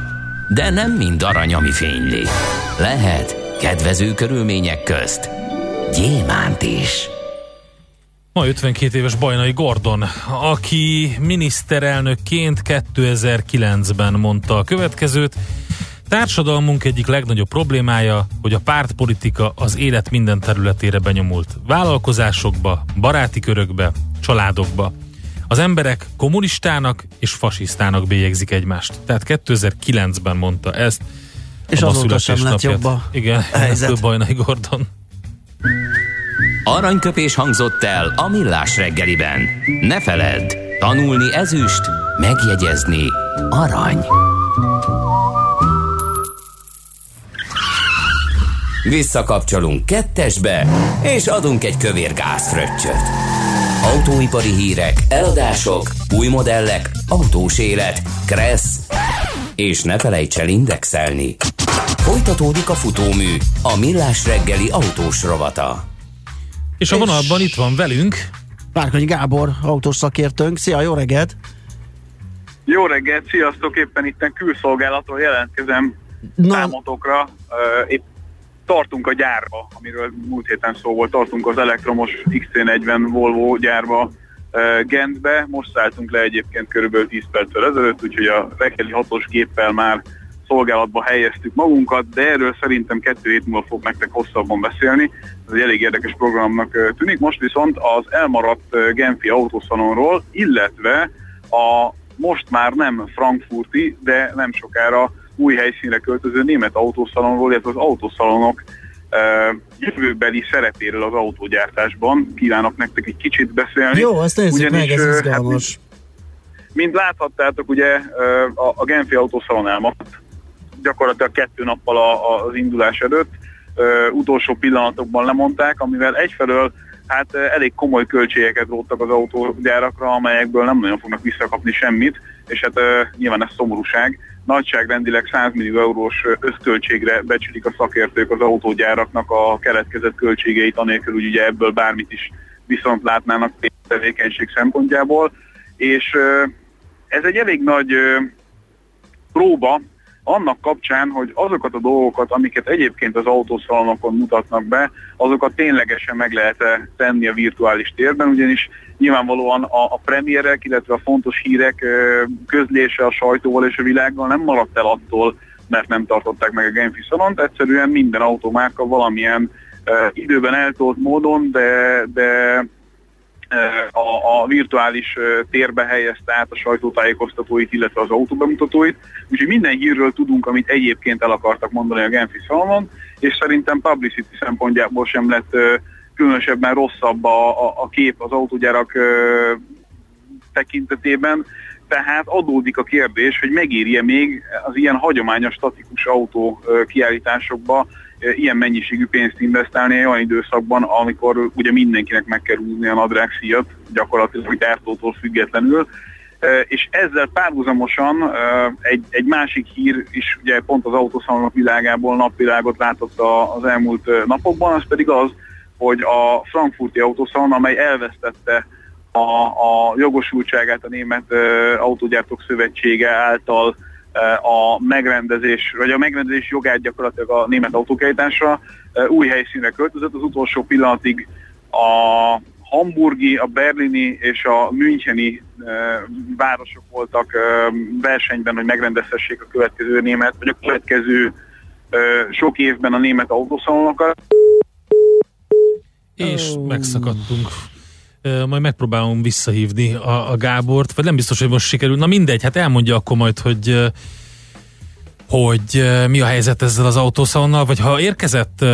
De nem mind arany, ami fényli. Lehet kedvező körülmények közt gyémánt is. Ma 52 éves Bajnai Gordon, aki miniszterelnökként 2009-ben mondta a következőt, Társadalmunk egyik legnagyobb problémája, hogy a pártpolitika az élet minden területére benyomult. Vállalkozásokba, baráti körökbe, családokba. Az emberek kommunistának és fasisztának bélyegzik egymást. Tehát 2009-ben mondta ezt. És azóta sem lett jobb a Igen, helyzet. Bajnai Gordon. Aranyköpés hangzott el a millás reggeliben. Ne feledd, tanulni ezüst, megjegyezni arany. Visszakapcsolunk kettesbe, és adunk egy kövér gázfröccsöt. Autóipari hírek, eladások, új modellek, autós élet, kressz, és ne felejts el indexelni. Folytatódik a futómű, a millás reggeli autós rovata. És a vonalban itt van velünk Várkonyi Gábor, autós szakértőnk. Szia, jó reggelt! Jó reggelt, sziasztok! Éppen itt külszolgálaton jelentkezem Na. számotokra. Épp tartunk a gyárba, amiről múlt héten szó volt, tartunk az elektromos XC40 Volvo gyárba Gentbe, most szálltunk le egyébként körülbelül 10 perccel ezelőtt, úgyhogy a reggeli hatos géppel már szolgálatba helyeztük magunkat, de erről szerintem kettő hét múlva fog nektek hosszabban beszélni. Ez egy elég érdekes programnak tűnik. Most viszont az elmaradt Genfi autószalonról, illetve a most már nem frankfurti, de nem sokára új helyszínre költöző német autószalonról, illetve az autószalonok uh, jövőbeli szerepéről az autógyártásban kívánok nektek egy kicsit beszélni. Jó, azt nézzük Ugyanis, meg, ez izgalmas. Hát, mint láthattátok, ugye a, a Genfi autószalon elmaradt, gyakorlatilag kettő nappal a, a, az indulás előtt, uh, utolsó pillanatokban lemondták, amivel egyfelől hát elég komoly költségeket róttak az autógyárakra, amelyekből nem nagyon fognak visszakapni semmit, és hát uh, nyilván ez szomorúság nagyságrendileg 100 millió eurós összköltségre becsülik a szakértők az autógyáraknak a keletkezett költségeit, anélkül hogy ugye ebből bármit is viszont látnának tevékenység szempontjából, és ez egy elég nagy próba annak kapcsán, hogy azokat a dolgokat, amiket egyébként az autószalonokon mutatnak be, azokat ténylegesen meg lehet -e tenni a virtuális térben, ugyanis nyilvánvalóan a, a premierek, illetve a fontos hírek közlése a sajtóval és a világgal nem maradt el attól, mert nem tartották meg a Genfi szalont, egyszerűen minden automárka valamilyen uh, időben eltolt módon, de, de a, a virtuális térbe helyezte át a sajtótájékoztatóit, illetve az autóbemutatóit. Úgyhogy minden hírről tudunk, amit egyébként el akartak mondani a Genfi Salon, és szerintem publicity szempontjából sem lett különösebben rosszabb a, a, a kép az autógyárak tekintetében, tehát adódik a kérdés, hogy megérje még az ilyen hagyományos statikus autó kiállításokba ilyen mennyiségű pénzt investálni egy olyan időszakban, amikor ugye mindenkinek meg kell húzni a nadrág szíjat, gyakorlatilag gyártótól függetlenül. És ezzel párhuzamosan egy, egy másik hír is ugye pont az autószalonok világából napvilágot látott az elmúlt napokban, az pedig az, hogy a frankfurti autószalon, amely elvesztette a, a jogosultságát a Német Autógyártók Szövetsége által a megrendezés, vagy a megrendezés jogát gyakorlatilag a német autókejtásra új helyszínre költözött. Az utolsó pillanatig a hamburgi, a berlini és a müncheni városok voltak versenyben, hogy megrendezhessék a következő német, vagy a következő sok évben a német autószalonokat. És megszakadtunk. Majd megpróbálom visszahívni a, a Gábort, vagy nem biztos, hogy most sikerül. Na mindegy, hát elmondja akkor majd, hogy hogy mi a helyzet ezzel az autószalonnal, vagy ha érkezett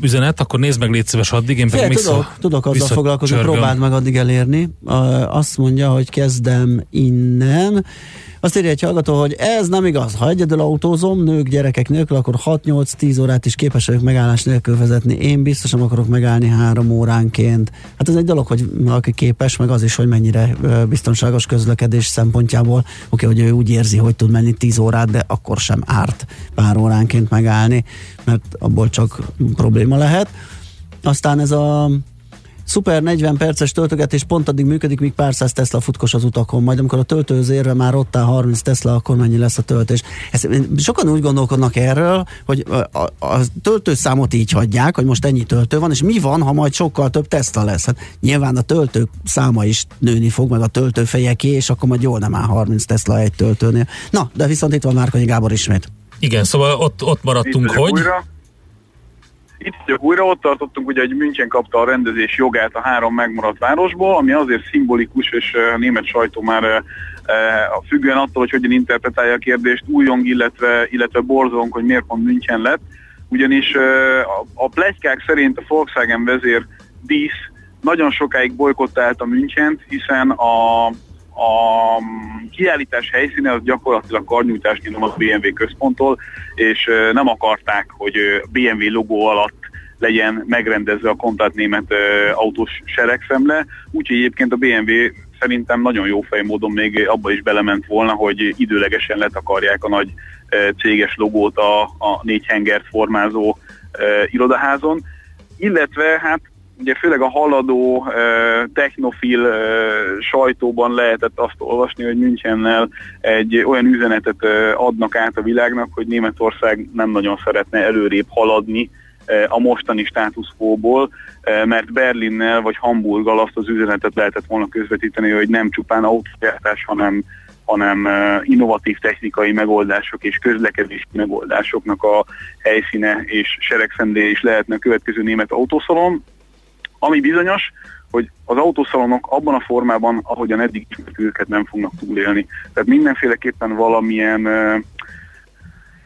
üzenet, akkor nézd meg, légy szíves addig, én pedig vissza, tudok, tudok azzal foglalkozni, próbáld meg addig elérni. Azt mondja, hogy kezdem innen. Azt írja egy hallgató, hogy ez nem igaz. Ha egyedül autózom, nők, gyerekek nélkül, akkor 6-8-10 órát is képes vagyok megállás nélkül vezetni. Én biztosan akarok megállni három óránként. Hát ez egy dolog, hogy aki képes, meg az is, hogy mennyire biztonságos közlekedés szempontjából. Oké, okay, hogy ő úgy érzi, hogy tud menni 10 órát, de akkor sem árt pár óránként megállni, mert abból csak probléma lehet. Aztán ez a Szuper 40 perces töltögetés pont addig működik, míg pár száz Tesla futkos az utakon, majd amikor a töltőhöz érve már ott áll 30 Tesla, akkor mennyi lesz a töltés. Ezt, sokan úgy gondolkodnak erről, hogy a, a, a töltőszámot így hagyják, hogy most ennyi töltő van, és mi van, ha majd sokkal több Tesla lesz? Hát nyilván a töltők száma is nőni fog, meg a töltőfejeké, és akkor majd jól nem áll 30 Tesla egy töltőnél. Na, de viszont itt van Márkonyi Gábor ismét. Igen, szóval ott, ott maradtunk, hogy... Újra. Itt újra, ott tartottunk, ugye, hogy München kapta a rendezés jogát a három megmaradt városból, ami azért szimbolikus, és a német sajtó már a függően attól, hogy hogyan interpretálja a kérdést, újong, illetve, illetve borzong, hogy miért pont München lett. Ugyanis a, a plegykák szerint a Volkswagen vezér Dísz nagyon sokáig bolykottálta Münchent, hiszen a, a kiállítás helyszíne az gyakorlatilag karnyújtás nyilván a BMW központtól, és nem akarták, hogy BMW logó alatt legyen megrendezve a komplet német autós seregszemle, úgyhogy egyébként a BMW szerintem nagyon jó fej módon még abba is belement volna, hogy időlegesen letakarják a nagy céges logót a, a négy hengert formázó irodaházon, illetve hát ugye főleg a haladó technofil sajtóban lehetett azt olvasni, hogy Münchennel egy olyan üzenetet adnak át a világnak, hogy Németország nem nagyon szeretne előrébb haladni a mostani státuszkóból, mert Berlinnel vagy Hamburggal azt az üzenetet lehetett volna közvetíteni, hogy nem csupán autógyártás, hanem hanem innovatív technikai megoldások és közlekedési megoldásoknak a helyszíne és seregszendé is lehetne a következő német autószalon. Ami bizonyos, hogy az autószalonok abban a formában, ahogyan eddig őket nem fognak túlélni. Tehát mindenféleképpen valamilyen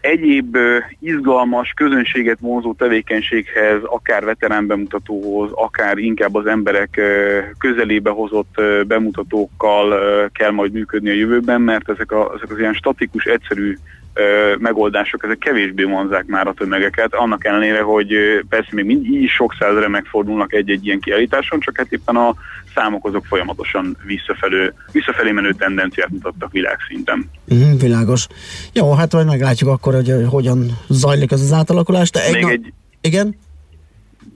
egyéb izgalmas, közönséget vonzó tevékenységhez, akár veterán bemutatóhoz, akár inkább az emberek közelébe hozott bemutatókkal kell majd működni a jövőben, mert ezek, a, ezek az ilyen statikus, egyszerű megoldások, ezek kevésbé vonzák már a tömegeket, annak ellenére, hogy persze még így is sok százre megfordulnak egy-egy ilyen kiállításon, csak hát éppen a számok azok folyamatosan visszafelé, visszafelé menő tendenciát mutattak világszinten. Mm, világos. Jó, hát majd meglátjuk akkor, hogy hogyan zajlik ez az átalakulás. De egy még na... egy... Igen?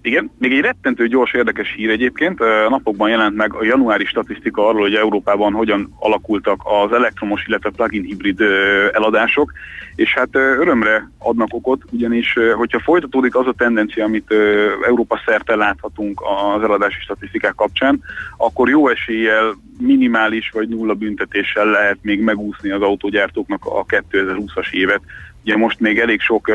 Igen, még egy rettentő gyors érdekes hír egyébként. Napokban jelent meg a januári statisztika arról, hogy Európában hogyan alakultak az elektromos, illetve plug-in hibrid eladások, és hát örömre adnak okot, ugyanis hogyha folytatódik az a tendencia, amit Európa szerte láthatunk az eladási statisztikák kapcsán, akkor jó eséllyel minimális vagy nulla büntetéssel lehet még megúszni az autógyártóknak a 2020-as évet. Ugye most még elég sok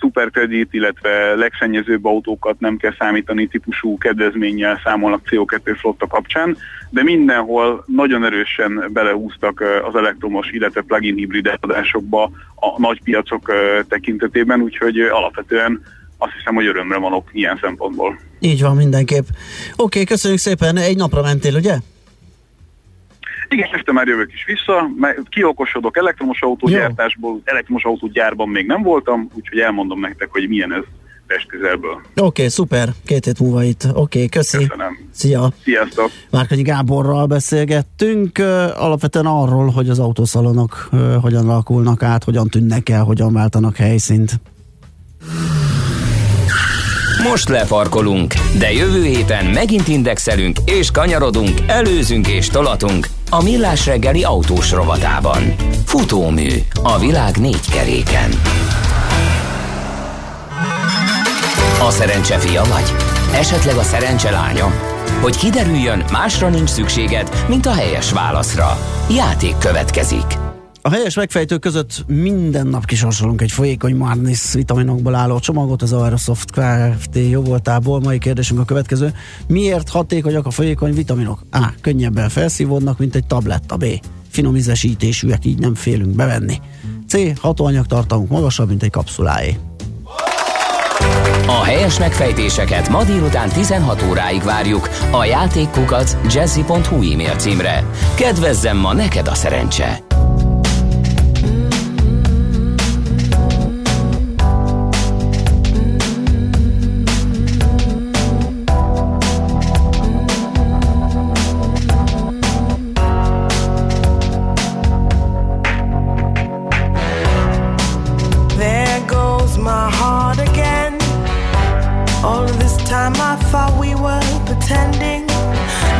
szuperkredit, illetve legszennyezőbb autókat nem kell számítani típusú kedvezménnyel számolnak CO2 flotta kapcsán, de mindenhol nagyon erősen belehúztak az elektromos, illetve plug-in hibrid adásokba a nagy piacok tekintetében, úgyhogy alapvetően azt hiszem, hogy örömre vanok ilyen szempontból. Így van mindenképp. Oké, köszönjük szépen, egy napra mentél, ugye? Igen, este már jövök is vissza, kiokosodok elektromos autógyártásból, elektromos autógyárban még nem voltam, úgyhogy elmondom nektek, hogy milyen ez Pest közelből. Oké, okay, szuper, két hét múlva itt. Oké, okay, köszi. Köszönöm. Szia. Sziasztok. Márkanyi Gáborral beszélgettünk, alapvetően arról, hogy az autószalonok hogyan alakulnak át, hogyan tűnnek el, hogyan váltanak helyszínt. Most lefarkolunk, de jövő héten megint indexelünk és kanyarodunk, előzünk és tolatunk a Millás reggeli autós rovatában. Futómű a világ négy keréken. A szerencse fia vagy? Esetleg a szerencse lánya? Hogy kiderüljön, másra nincs szükséged, mint a helyes válaszra. Játék következik. A helyes megfejtő között minden nap kisorsolunk egy folyékony Marnis vitaminokból álló csomagot az Aerosoft Kft. jóvoltából. Mai kérdésünk a következő. Miért hatékonyak a folyékony vitaminok? A. Könnyebben felszívódnak, mint egy tabletta. B. Finom ízesítésűek, így nem félünk bevenni. C. Hatóanyagtartalmuk magasabb, mint egy kapszuláé. A helyes megfejtéseket ma délután 16 óráig várjuk a játékkukat jazzy.hu e-mail címre. Kedvezzem ma neked a szerencse! time I thought we were pretending.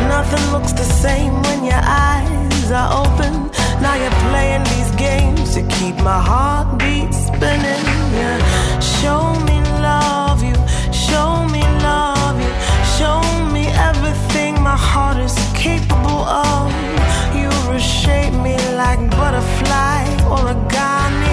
Nothing looks the same when your eyes are open. Now you're playing these games to keep my heartbeat spinning. Yeah. Show me love, you. Show me love, you. Show me everything my heart is capable of. You reshape me like butterfly or a origami.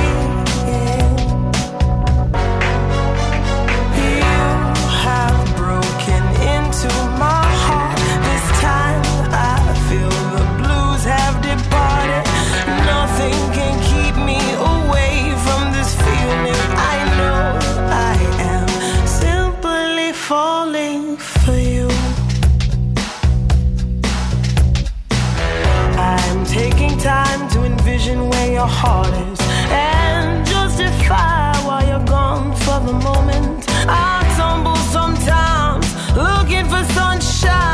your heart is and justify why you're gone for the moment. I tumble sometimes looking for sunshine.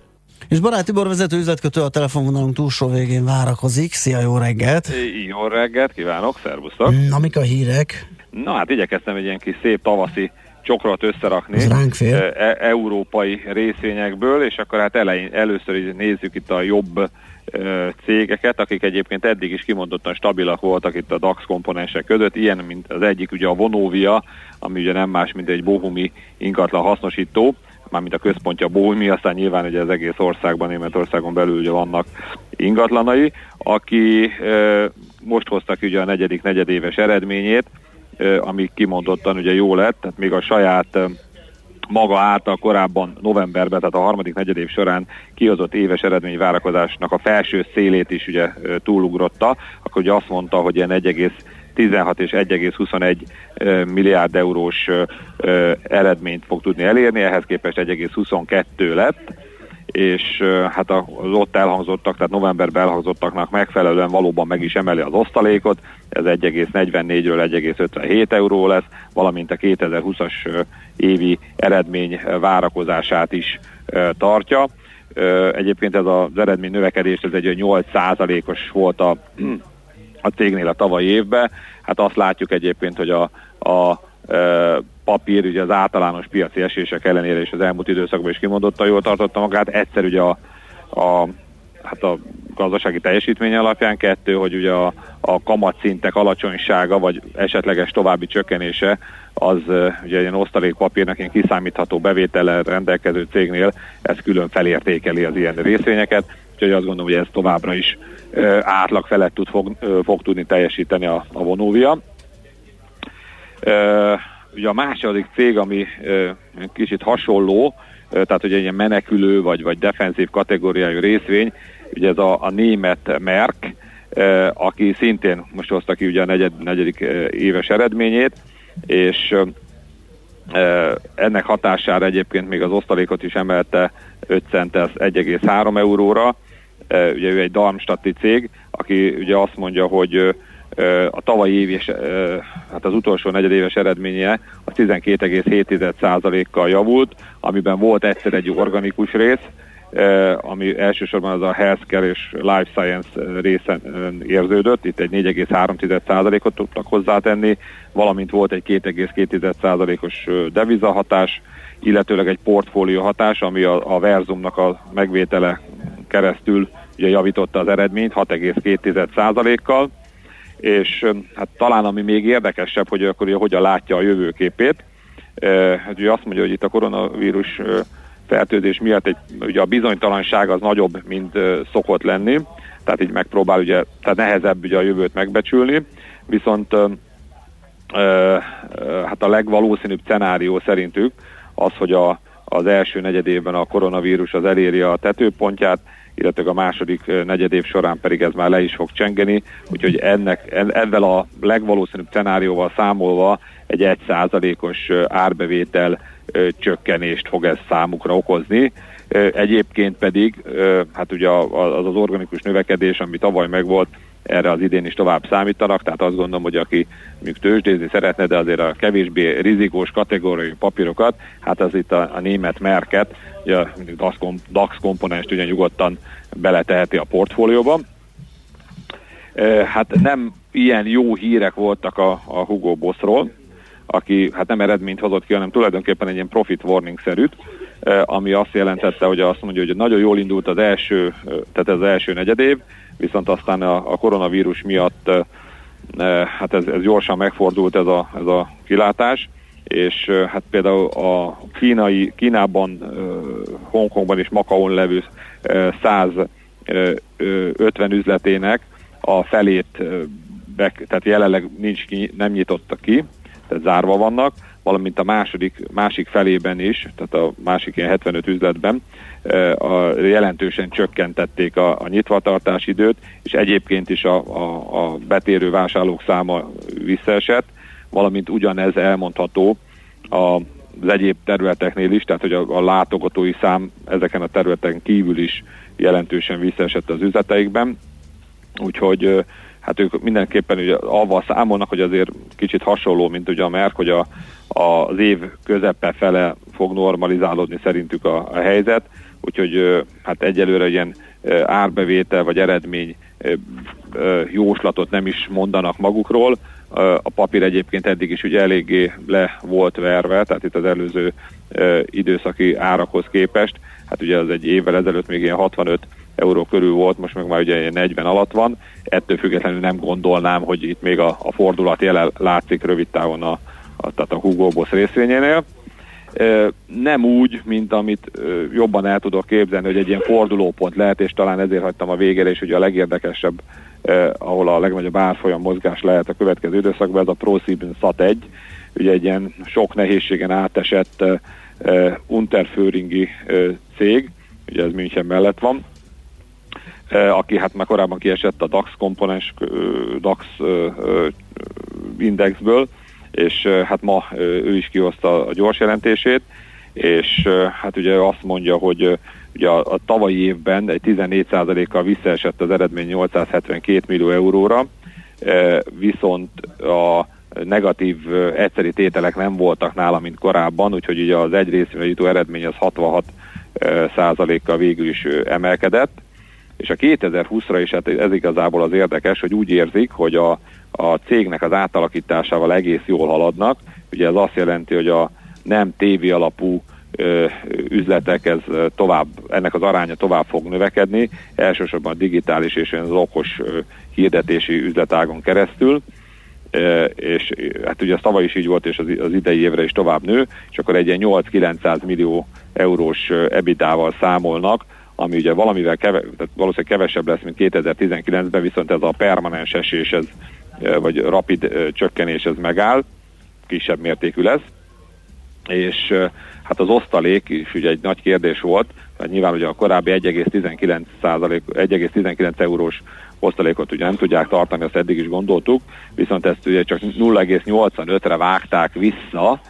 És Barát Tibor vezető üzletkötő a telefonvonalunk túlsó végén várakozik. Szia, jó reggelt! Jó reggelt, kívánok, szervusztok! Na, mik a hírek? Na hát igyekeztem egy ilyen kis szép tavaszi csokrot összerakni Ez ránk fér. e- európai részvényekből, és akkor hát elején, először is nézzük itt a jobb e, cégeket, akik egyébként eddig is kimondottan stabilak voltak itt a DAX komponensek között, ilyen, mint az egyik ugye a Vonovia, ami ugye nem más, mint egy bohumi ingatlan hasznosító, mármint a központja Bohumi, aztán nyilván ugye az egész országban, Németországon belül ugye vannak ingatlanai, aki most hoztak ugye a negyedik negyedéves eredményét, ami kimondottan ugye jó lett, tehát még a saját maga által korábban novemberben, tehát a harmadik negyedév során kihozott éves eredmény várakozásnak a felső szélét is ugye túlugrotta, akkor ugye azt mondta, hogy ilyen 1,16 és 1,21 ö, milliárd eurós eredményt fog tudni elérni, ehhez képest 1,22 lett, és hát az ott elhangzottak, tehát novemberben elhangzottaknak megfelelően valóban meg is emeli az osztalékot, ez 1,44-ről 1,57 euró lesz, valamint a 2020-as ö, évi eredmény várakozását is tartja. Egyébként ez az eredmény növekedés, ez egy 8%-os volt a, a cégnél a tavalyi évben. Hát azt látjuk egyébként, hogy a, a papír ugye az általános piaci esések ellenére és az elmúlt időszakban is kimondottan jól tartotta magát. Egyszer ugye a, a hát a gazdasági teljesítmény alapján, kettő, hogy ugye a, a kamatszintek alacsonysága, vagy esetleges további csökkenése, az ugye ilyen osztalékpapírnak ilyen kiszámítható bevétellel rendelkező cégnél, ez külön felértékeli az ilyen részvényeket, úgyhogy azt gondolom, hogy ez továbbra is átlag felett tud, fog, fog tudni teljesíteni a, a Vonovia. Ö, ugye a második cég, ami kicsit hasonló, tehát ugye egy ilyen menekülő vagy, vagy defenzív kategóriájú részvény, ugye ez a, a német Merck, aki szintén most hozta ki ugye a negyed, negyedik éves eredményét, és ennek hatására egyébként még az osztalékot is emelte 5 centes 1,3 euróra, ugye ő egy Darmstadti cég, aki ugye azt mondja, hogy a tavalyi éves, ö, hát az utolsó negyedéves eredménye a 12,7%-kal javult, amiben volt egyszer egy organikus rész, ami elsősorban az a healthcare és life science részen érződött, itt egy 4,3%-ot tudtak hozzátenni, valamint volt egy 2,2%-os ö, devizahatás, illetőleg egy portfólió hatás, ami a, a Verzumnak a megvétele keresztül ugye javította az eredményt 6,2%-kal, és hát talán ami még érdekesebb, hogy akkor ugye hogyan látja a jövőképét. Hát ugye azt mondja, hogy itt a koronavírus fertőzés miatt egy, ugye a bizonytalanság az nagyobb, mint szokott lenni, tehát így megpróbál ugye, tehát nehezebb ugye a jövőt megbecsülni, viszont hát a legvalószínűbb szenárió szerintük az, hogy a, az első negyedévben a koronavírus az eléri a tetőpontját, illetve a második negyedév során pedig ez már le is fog csengeni, úgyhogy ennek, en- ezzel a legvalószínűbb szenárióval számolva egy 1%-os ö, árbevétel csökkenést fog ez számukra okozni. Egyébként pedig, hát ugye az az organikus növekedés, ami tavaly megvolt, erre az idén is tovább számítanak, tehát azt gondolom, hogy aki mondjuk tőzsdézni szeretne, de azért a kevésbé rizikós kategóriai papírokat, hát az itt a, a német merket, ugye a DAX, DAX komponenst ugye nyugodtan beleteheti a portfólióba. E, Hát nem ilyen jó hírek voltak a, a Hugo Bossról, aki hát nem eredményt hozott ki, hanem tulajdonképpen egy ilyen profit warning-szerűt, ami azt jelentette, hogy azt mondja, hogy nagyon jól indult az első, eh, tehát az első negyedév, viszont aztán a, a koronavírus miatt hát ez, ez gyorsan megfordult ez a, ez a kilátás, és hát például a kínai, Kínában, Hongkongban és Makaon levő eh, 150 üzletének a felét, eh, tehát jelenleg nincs ki, nem nyitotta ki, tehát zárva vannak, valamint a második, másik felében is, tehát a másik ilyen 75 üzletben a, jelentősen csökkentették a, a nyitvatartás időt, és egyébként is a, a, a betérő vásárlók száma visszaesett, valamint ugyanez elmondható a az egyéb területeknél is, tehát hogy a, a látogatói szám ezeken a területeken kívül is jelentősen visszaesett az üzleteikben, úgyhogy hát ők mindenképpen ugye avval számolnak, hogy azért kicsit hasonló, mint ugye a Merck, hogy a, a, az év közepe fele fog normalizálódni szerintük a, a helyzet, úgyhogy hát egyelőre ilyen árbevétel vagy eredmény jóslatot nem is mondanak magukról. A papír egyébként eddig is ugye eléggé le volt verve, tehát itt az előző időszaki árakhoz képest. Hát ugye az egy évvel ezelőtt még ilyen 65 euró körül volt, most meg már ugye 40 alatt van. Ettől függetlenül nem gondolnám, hogy itt még a, a fordulat jelen látszik rövid távon a, a, tehát a Hugo Boss részvényénél. Nem úgy, mint amit jobban el tudok képzelni, hogy egy ilyen fordulópont lehet, és talán ezért hagytam a végére, és ugye a legérdekesebb, ahol a legnagyobb árfolyam mozgás lehet a következő időszakban, ez a ProSieben Sat 1, ugye egy ilyen sok nehézségen átesett Unterföringi cég, ugye ez München mellett van, aki hát már korábban kiesett a DAX komponens, DAX indexből, és hát ma ő is kihozta a gyors jelentését, és hát ugye azt mondja, hogy ugye a, a tavalyi évben egy 14%-kal visszaesett az eredmény 872 millió euróra, viszont a negatív egyszeri tételek nem voltak nála, mint korábban, úgyhogy ugye az egy részre jutó eredmény az 66 százalékkal végül is emelkedett, és a 2020-ra is hát ez igazából az érdekes, hogy úgy érzik, hogy a, a cégnek az átalakításával egész jól haladnak. Ugye ez azt jelenti, hogy a nem tévi alapú ö, üzletek, ez tovább, ennek az aránya tovább fog növekedni, elsősorban a digitális és az okos ö, hirdetési üzletágon keresztül, ö, és hát ugye ez tavaly is így volt, és az, az idei évre is tovább nő, és akkor egy ilyen 8-900 millió eurós ebitával számolnak, ami ugye valamivel keve, tehát valószínűleg kevesebb lesz, mint 2019-ben, viszont ez a permanens esés, ez, vagy rapid csökkenés, ez megáll, kisebb mértékű lesz, és hát az osztalék is ugye egy nagy kérdés volt, mert nyilván ugye a korábbi 1,19%, 1,19 eurós osztalékot ugye nem tudják tartani, azt eddig is gondoltuk, viszont ezt ugye csak 0,85-re vágták vissza,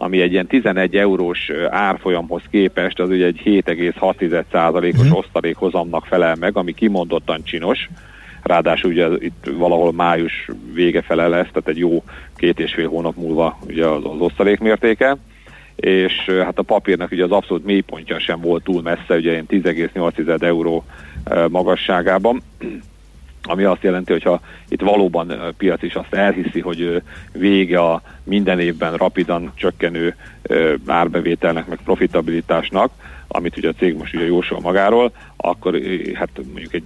ami egy ilyen 11 eurós árfolyamhoz képest az ugye egy 7,6%-os mm. osztalékhozamnak felel meg, ami kimondottan csinos. Ráadásul ugye itt valahol május vége fele lesz, tehát egy jó két és fél hónap múlva ugye az, az osztalék mértéke és hát a papírnak ugye az abszolút mélypontja sem volt túl messze, ugye ilyen 10,8 euró magasságában ami azt jelenti, hogyha itt valóban piac is azt elhiszi, hogy vége a minden évben rapidan csökkenő árbevételnek, meg profitabilitásnak, amit ugye a cég most ugye jósol magáról, akkor hát mondjuk egy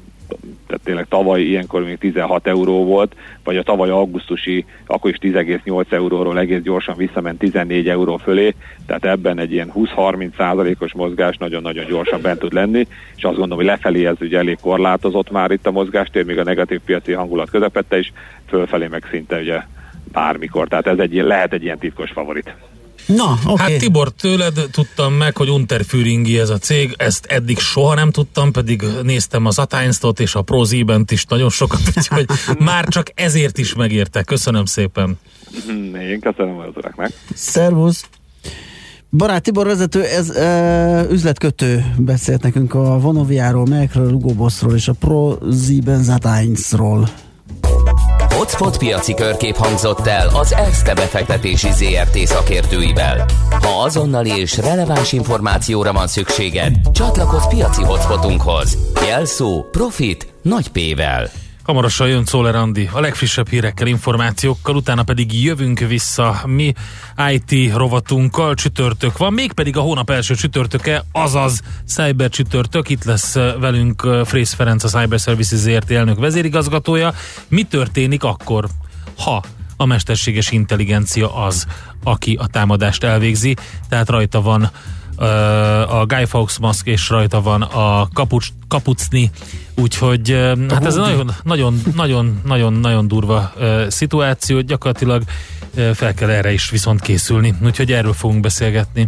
tehát tényleg tavaly ilyenkor még 16 euró volt, vagy a tavaly augusztusi, akkor is 10,8 euróról egész gyorsan visszament 14 euró fölé, tehát ebben egy ilyen 20-30 százalékos mozgás nagyon-nagyon gyorsan bent tud lenni, és azt gondolom, hogy lefelé ez ugye elég korlátozott már itt a mozgástér, még a negatív piaci hangulat közepette is, fölfelé meg szinte ugye bármikor, tehát ez egy, lehet egy ilyen titkos favorit. Na, okay. Hát Tibor, tőled tudtam meg, hogy Unterfüringi ez a cég, ezt eddig soha nem tudtam, pedig néztem az Atainstot és a ProZibent is nagyon sokat, úgyhogy már csak ezért is megérte. Köszönöm szépen. Én köszönöm az uraknak. Szervusz! Barát Tibor vezető, ez e, üzletkötő beszélt nekünk a Vonoviáról, Mekről, Lugoboszról és a ProZiben Zatainsról. Hotspot piaci körkép hangzott el az ESZTE befektetési ZRT szakértőivel. Ha azonnali és releváns információra van szükséged, csatlakozz piaci hotspotunkhoz. Jelszó Profit nagy P-vel. Hamarosan jön Szóler Andi a legfrissebb hírekkel, információkkal, utána pedig jövünk vissza mi IT rovatunkkal, csütörtök van, mégpedig a hónap első csütörtöke, azaz Cyber csütörtök, itt lesz velünk Frész Ferenc, a Cyber Services ZRT. elnök vezérigazgatója. Mi történik akkor, ha a mesterséges intelligencia az, aki a támadást elvégzi, tehát rajta van a Guy Fawkes maszk, és rajta van a kapucs, kapucni, úgyhogy hát ez nagyon, nagyon, nagyon, nagyon, nagyon durva szituáció, gyakorlatilag fel kell erre is viszont készülni, úgyhogy erről fogunk beszélgetni.